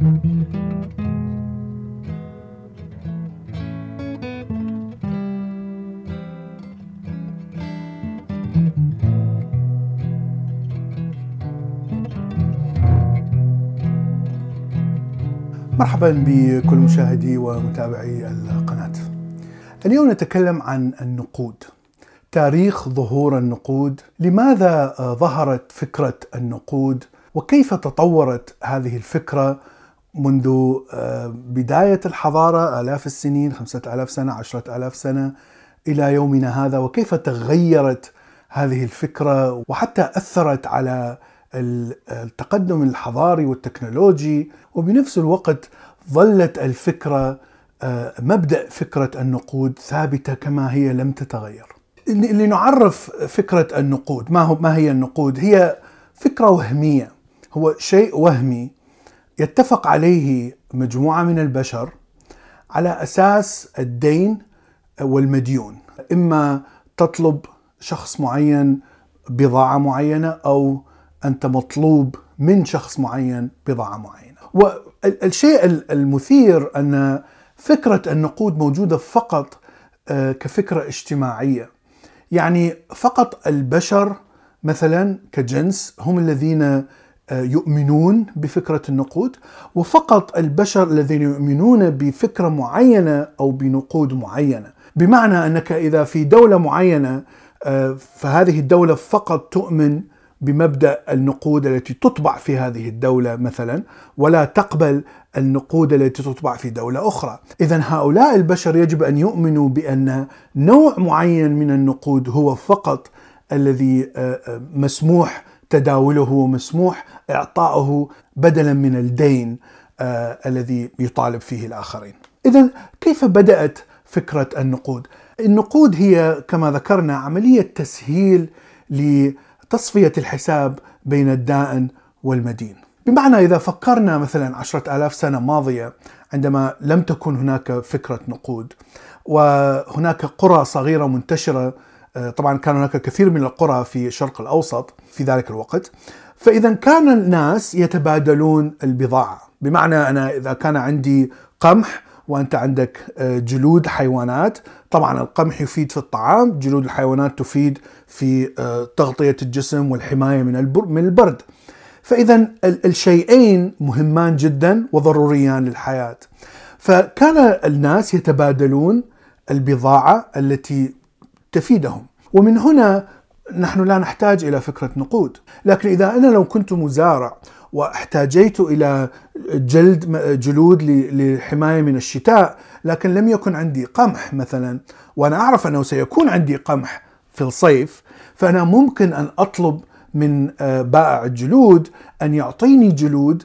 مرحبا بكل مشاهدي ومتابعي القناة. اليوم نتكلم عن النقود. تاريخ ظهور النقود، لماذا ظهرت فكرة النقود؟ وكيف تطورت هذه الفكرة منذ بداية الحضارة آلاف السنين، خمسة آلاف سنة، عشرة آلاف سنة إلى يومنا هذا وكيف تغيرت هذه الفكرة وحتى أثرت على التقدم الحضاري والتكنولوجي وبنفس الوقت ظلت الفكرة مبدأ فكرة النقود ثابتة كما هي لم تتغير. لنعرف فكرة النقود، ما هو ما هي النقود؟ هي فكرة وهمية، هو شيء وهمي يتفق عليه مجموعة من البشر على أساس الدين والمديون، إما تطلب شخص معين بضاعة معينة أو أنت مطلوب من شخص معين بضاعة معينة. والشيء المثير أن فكرة النقود موجودة فقط كفكرة اجتماعية. يعني فقط البشر مثلا كجنس هم الذين يؤمنون بفكرة النقود وفقط البشر الذين يؤمنون بفكرة معينة أو بنقود معينة. بمعنى أنك إذا في دولة معينة فهذه الدولة فقط تؤمن بمبدأ النقود التي تطبع في هذه الدولة مثلا ولا تقبل النقود التي تطبع في دولة أخرى، اذا هؤلاء البشر يجب أن يؤمنوا بأن نوع معين من النقود هو فقط الذي مسموح تداوله ومسموح اعطائه بدلا من الدين الذي يطالب فيه الآخرين. اذا كيف بدأت فكرة النقود؟ النقود هي كما ذكرنا عملية تسهيل ل تصفية الحساب بين الدائن والمدين بمعنى إذا فكرنا مثلا عشرة آلاف سنة ماضية عندما لم تكن هناك فكرة نقود وهناك قرى صغيرة منتشرة طبعا كان هناك كثير من القرى في الشرق الأوسط في ذلك الوقت. فإذا كان الناس يتبادلون البضاعة. بمعنى أنا إذا كان عندي قمح وأنت عندك جلود حيوانات طبعا القمح يفيد في الطعام جلود الحيوانات تفيد في تغطية الجسم والحماية من من البرد. فإذا الشيئين مهمان جدا وضروريان للحياة. فكان الناس يتبادلون البضاعة التي تفيدهم. ومن هنا نحن لا نحتاج إلى فكرة نقود. لكن إذا أنا لو كنت مزارع واحتاجيت إلى جلد جلود للحمايه من الشتاء لكن لم يكن عندي قمح مثلا وأنا أعرف أنه سيكون عندي قمح في الصيف فأنا ممكن أن أطلب من بائع الجلود أن يعطيني جلود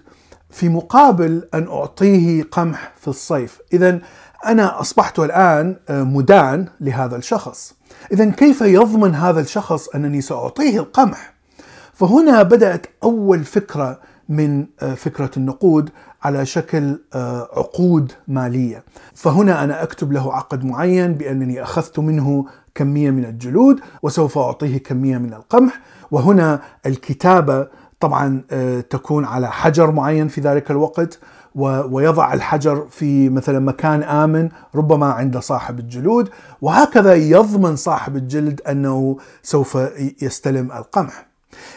في مقابل أن أعطيه قمح في الصيف. اذا أنا أصبحت الآن مدان لهذا الشخص. اذا كيف يضمن هذا الشخص أنني سأعطيه القمح؟ فهنا بدأت أول فكرة من فكرة النقود على شكل عقود مالية. فهنا أنا أكتب له عقد معين بأنني أخذت منه كمية من الجلود وسوف أعطيه كمية من القمح. وهنا الكتابة طبعا تكون على حجر معين في ذلك الوقت. ويضع الحجر في مثلا مكان آمن ربما عند صاحب الجلود وهكذا يضمن صاحب الجلد أنه سوف يستلم القمح.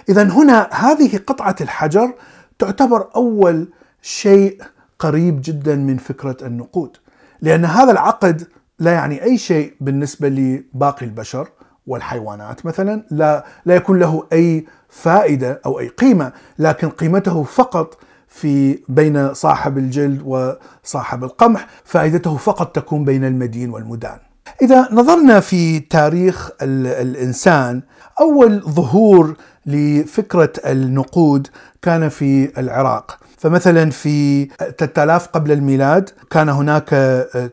اذا هنا هذه قطعة الحجر تعتبر أول شيء قريب جدا من فكرة النقود لأن هذا العقد لا يعني أي شيء بالنسبة لباقي البشر والحيوانات مثلا لا لا يكون له أي فائدة أو أي قيمة لكن قيمته فقط في بين صاحب الجلد وصاحب القمح فائدته فقط تكون بين المدين والمدان. إذا نظرنا في تاريخ الإنسان أول ظهور لفكرة النقود كان في العراق. فمثلا في 3000 قبل الميلاد كان هناك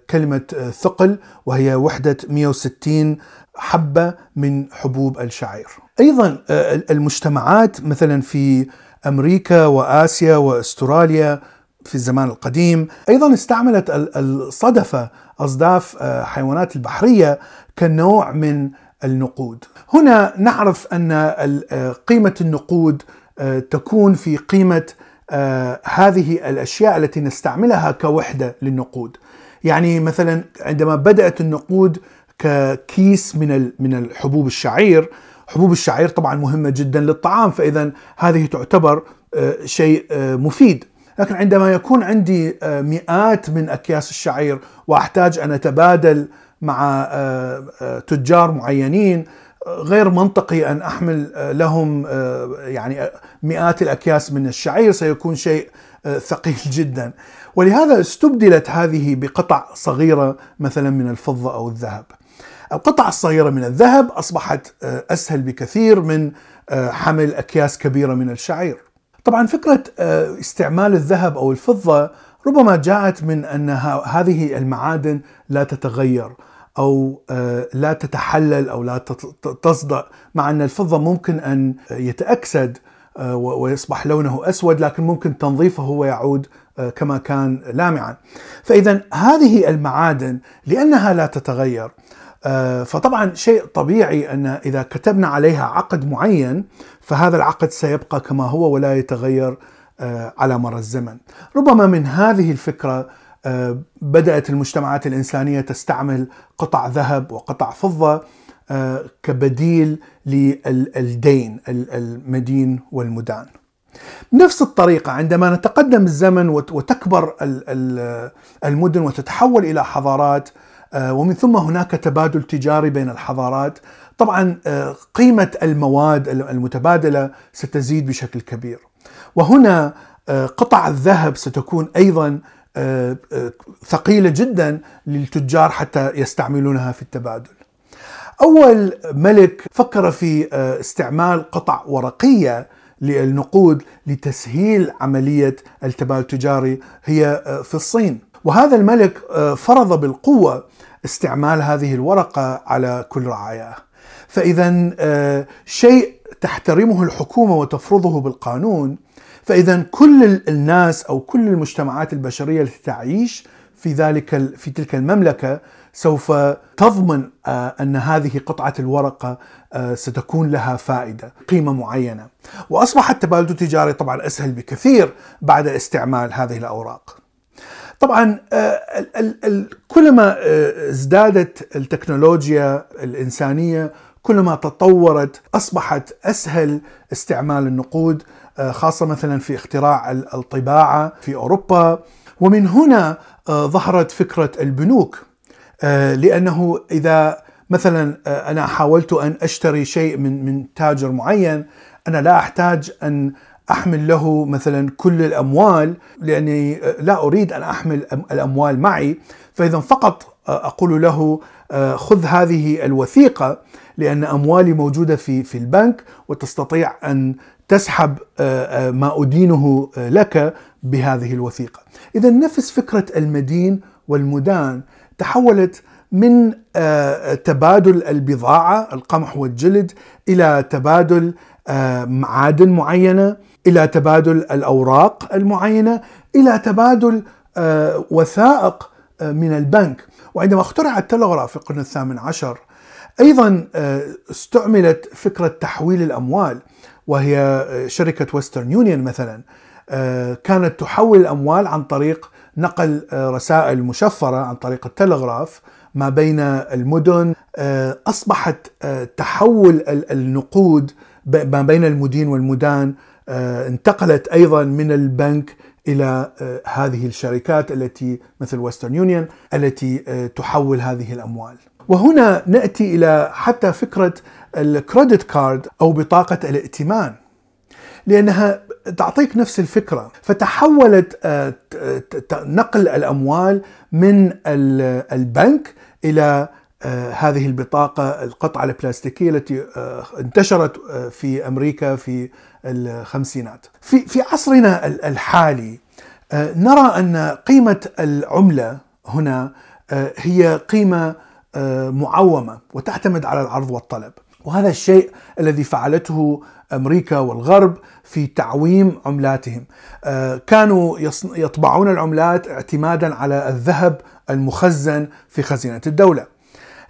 كلمة ثقل وهي وحدة 160 حبة من حبوب الشعير. أيضا المجتمعات مثلا في أمريكا وآسيا وأستراليا في الزمان القديم أيضا استعملت الصدفة أصداف حيوانات البحرية كنوع من النقود هنا نعرف أن قيمة النقود تكون في قيمة آه هذه الأشياء التي نستعملها كوحدة للنقود. يعني مثلا عندما بدأت النقود ككيس من من الحبوب الشعير، حبوب الشعير طبعا مهمة جدا للطعام فاذا هذه تعتبر آه شيء آه مفيد. لكن عندما يكون عندي آه مئات من أكياس الشعير وأحتاج أن أتبادل مع تجار معينين غير منطقي أن أحمل لهم يعني مئات الأكياس من الشعير سيكون شيء ثقيل جدا ولهذا استبدلت هذه بقطع صغيرة مثلا من الفضة أو الذهب. القطع الصغيرة من الذهب أصبحت أسهل بكثير من حمل أكياس كبيرة من الشعير. طبعا فكرة استعمال الذهب أو الفضة ربما جاءت من أن هذه المعادن لا تتغير آه، لا تتحلل أو لا تصدأ مع أن الفضة ممكن أن يتأكسد آه، ويصبح لونه أسود لكن ممكن تنظيفه ويعود آه، كما كان لامعا. فاذا هذه المعادن لأنها لا تتغير فطبعا شيء طبيعي أن إذا كتبنا عليها عقد معين فهذا العقد سيبقى كما هو ولا يتغير على مر الزمن. ربما من هذه الفكرة آه، بدأت المجتمعات الإنسانية تستعمل قطع ذهب وقطع فضة آه، كبديل للدين المدين والمدان. بنفس الطريقة عندما نتقدم الزمن وتكبر المدن وتتحول إلى حضارات آه، ومن ثم هناك تبادل تجاري بين الحضارات. طبعا قيمة المواد المتبادلة ستزيد بشكل كبير. وهنا قطع الذهب ستكون أيضا آه، آه، ثقيلة جدا للتجار حتى يستعملونها في التبادل. أول ملك فكر في آه، استعمال قطع ورقية للنقود لتسهيل عملية التبادل التجاري هي في الصين، وهذا الملك فرض بالقوة استعمال هذه الورقة على كل رعاياه. فإذا شيء تحترمه الحكومة وتفرضه بالقانون فإذا كل الناس أو كل المجتمعات البشرية التي تعيش في ذلك في تلك المملكة سوف تضمن آه، أن هذه قطعة الورقة آه، ستكون لها فائدة قيمة معينة واصبح التبادل التجاري طبعا أسهل بكثير بعد استعمال هذه الأوراق طبعا آه، كلما ازدادت التكنولوجيا الإنسانية كلما تطورت أصبحت أسهل استعمال النقود آه، خاصة مثلا في اختراع الطباعة في أوروبا. ومن هنا آه، ظهرت فكرة البنوك آه، لأنه إذا مثلا أنا حاولت أن أشتري شيء من من تاجر معين أنا لا أحتاج أن أحمل له مثلا كل الأموال لأني لا أريد أن أحمل الأموال معي. فاذا فقط أقول له خذ هذه الوثيقة لأن أموالي موجودة في في البنك وتستطيع أن تسحب آه، آه، ما أدينه آه، لك بهذه الوثيقة. اذا نفس فكرة المدين والمدان. تحولت من تبادل البضاعة القمح والجلد إلى تبادل معادن معينة. إلى تبادل الأوراق المعينة إلى تبادل وثائق من البنك. وعندما اخترع التلغراف في القرن الثامن عشر أيضا استعملت فكرة تحويل الأموال وهي شركة ويسترن يونيون مثلا آه، كانت تحول الأموال عن طريق نقل آه، رسائل مشفرة عن طريق التلغراف ما بين المدن آه، أصبحت تحول النقود ما بين المدين والمدان انتقلت أيضا من البنك إلى هذه الشركات التي مثل ويسترن يونيون التي تحول هذه الأموال. وهنا نأتي إلى حتى فكرة الكريدت كارد أو بطاقة الائتمان لأنها تعطيك نفس الفكرة فتحولت آه، نقل الأموال من البنك إلى آه، هذه البطاقة القطعة البلاستيكية التي آه، انتشرت في أمريكا في الخمسينات. في في عصرنا الحالي نرى أن قيمة العملة هنا هي قيمة معومة وتعتمد على العرض والطلب. وهذا الشيء الذي فعلته أمريكا والغرب في تعويم عملاتهم آه، كانوا يطبعون العملات اعتمادا على الذهب المخزن في خزينة الدولة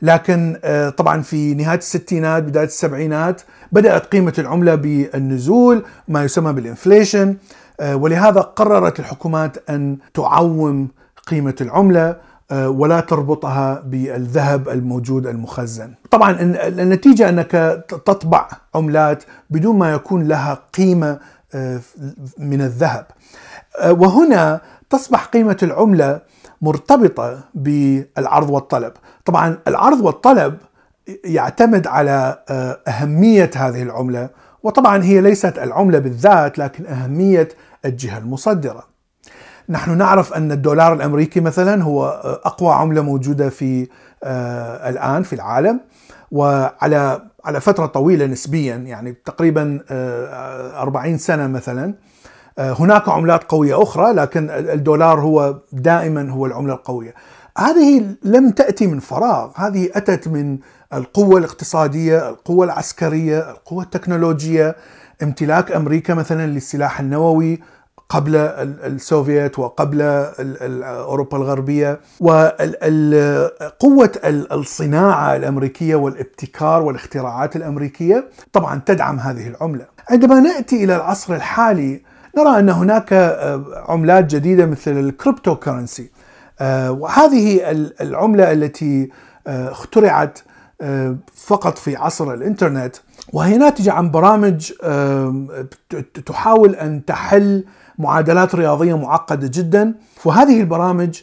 لكن آه، طبعا في نهاية الستينات بداية السبعينات بدأت قيمة العملة بالنزول ما يسمى بالإنفليشن ولهذا قررت الحكومات أن تعوم قيمة العملة ولا تربطها بالذهب الموجود المخزن. طبعا النتيجة أنك تطبع عملات بدون ما يكون لها قيمة من الذهب. وهنا تصبح قيمة العملة مرتبطة بالعرض والطلب. طبعا العرض والطلب يعتمد على آه، أهمية هذه العملة وطبعا هي ليست العملة بالذات لكن أهمية الجهة المصدرة. نحن نعرف أن الدولار الأمريكي مثلا هو آه، أقوى عملة موجودة في آه، الآن في العالم وعلى على فترة طويلة نسبيا يعني تقريبا 40 سنة مثلا هناك عملات قوية أخرى لكن الدولار هو دائما هو العملة القوية. هذه لم تأتي من فراغ. هذه أتت من القوة الاقتصادية القوة العسكرية القوة التكنولوجية. امتلاك أمريكا مثلا للسلاح النووي قبل السوفيت وقبل أوروبا الغربية. وقوة الصناعة الأمريكية والابتكار والاختراعات الأمريكية طبعا تدعم هذه العملة. عندما نأتي إلى العصر الحالي نرى أن هناك عملات جديدة مثل ال cryptocurrency آه، وهذه العملة التي آه، اخترعت آه، فقط في عصر الإنترنت وهي ناتجة عن برامج تحاول أن تحل معادلات رياضية معقدة جدا. وهذه البرامج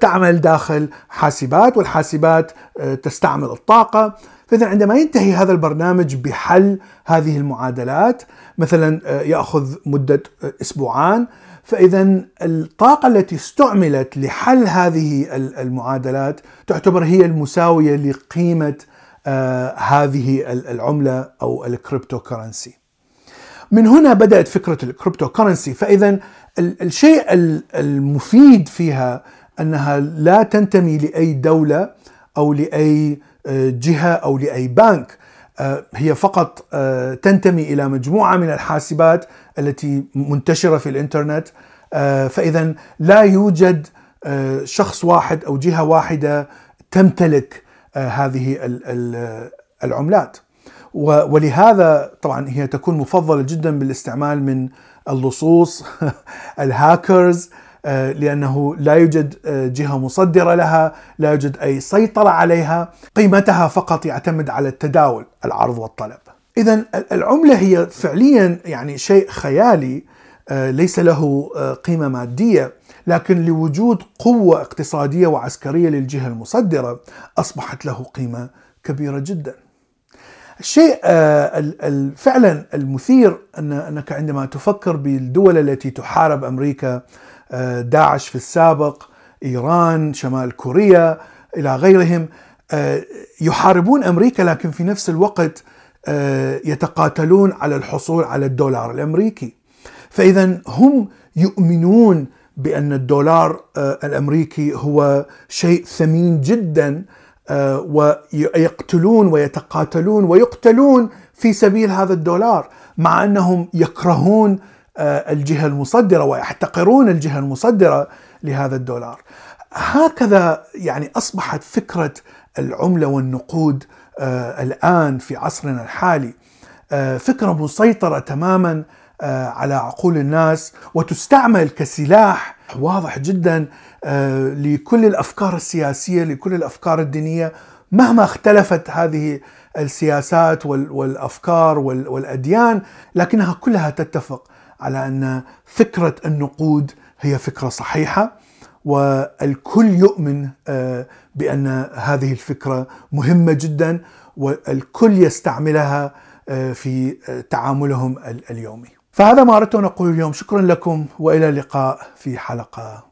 تعمل داخل حاسبات والحاسبات تستعمل الطاقة. فإذا عندما ينتهي هذا البرنامج بحل هذه المعادلات مثلا يأخذ مدة أسبوعان. فاذا الطاقة التي استعملت لحل هذه المعادلات تعتبر هي المساوية لقيمة آه، هذه العملة أو ال cryptocurrency. من هنا بدأت فكرة ال cryptocurrency فاذا الشيء المفيد فيها أنها لا تنتمي لأي دولة أو لأي آه، جهة أو لأي بنك هي فقط آه، تنتمي إلى مجموعة من الحاسبات التي منتشرة في الإنترنت. آه، فإذا لا يوجد شخص واحد أو جهة واحدة تمتلك هذه العملات. ولهذا طبعا هي تكون مفضلة جدا بالاستعمال من اللصوص الهاكرز آه، لأنه لا يوجد آه، جهة مصدرة لها، لا يوجد أي سيطرة عليها، قيمتها فقط يعتمد على التداول، العرض والطلب. اذا العملة هي فعليا يعني شيء خيالي آه، ليس له قيمة مادية، لكن لوجود قوة اقتصادية وعسكرية للجهة المصدرة أصبحت له قيمة كبيرة جدا. الشيء فعلا المثير أنك عندما تفكر بالدول التي تحارب أمريكا آه، داعش في السابق إيران شمال كوريا إلى غيرهم. آه، يحاربون أمريكا لكن في نفس الوقت آه، يتقاتلون على الحصول على الدولار الأمريكي. فإذا هم يؤمنون بأن الدولار الأمريكي هو شيء ثمين جدا ويقتلون ويتقاتلون ويقتلون في سبيل هذا الدولار مع أنهم يكرهون آه، الجهة المصدرة ويحتقرون الجهة المصدرة لهذا الدولار. هكذا يعني أصبحت فكرة العملة والنقود آه، الآن في عصرنا الحالي آه، فكرة مسيطرة تماما على عقول الناس وتستعمل كسلاح واضح جدا لكل الأفكار السياسية لكل الأفكار الدينية مهما اختلفت هذه السياسات والأفكار والأديان لكنها كلها تتفق على أن فكرة النقود هي فكرة صحيحة والكل يؤمن آه، بأن هذه الفكرة مهمة جدا والكل يستعملها آه، في آه، تعاملهم اليومي. فهذا ما أردت أن أقول اليوم شكرا لكم وإلى اللقاء في حلقة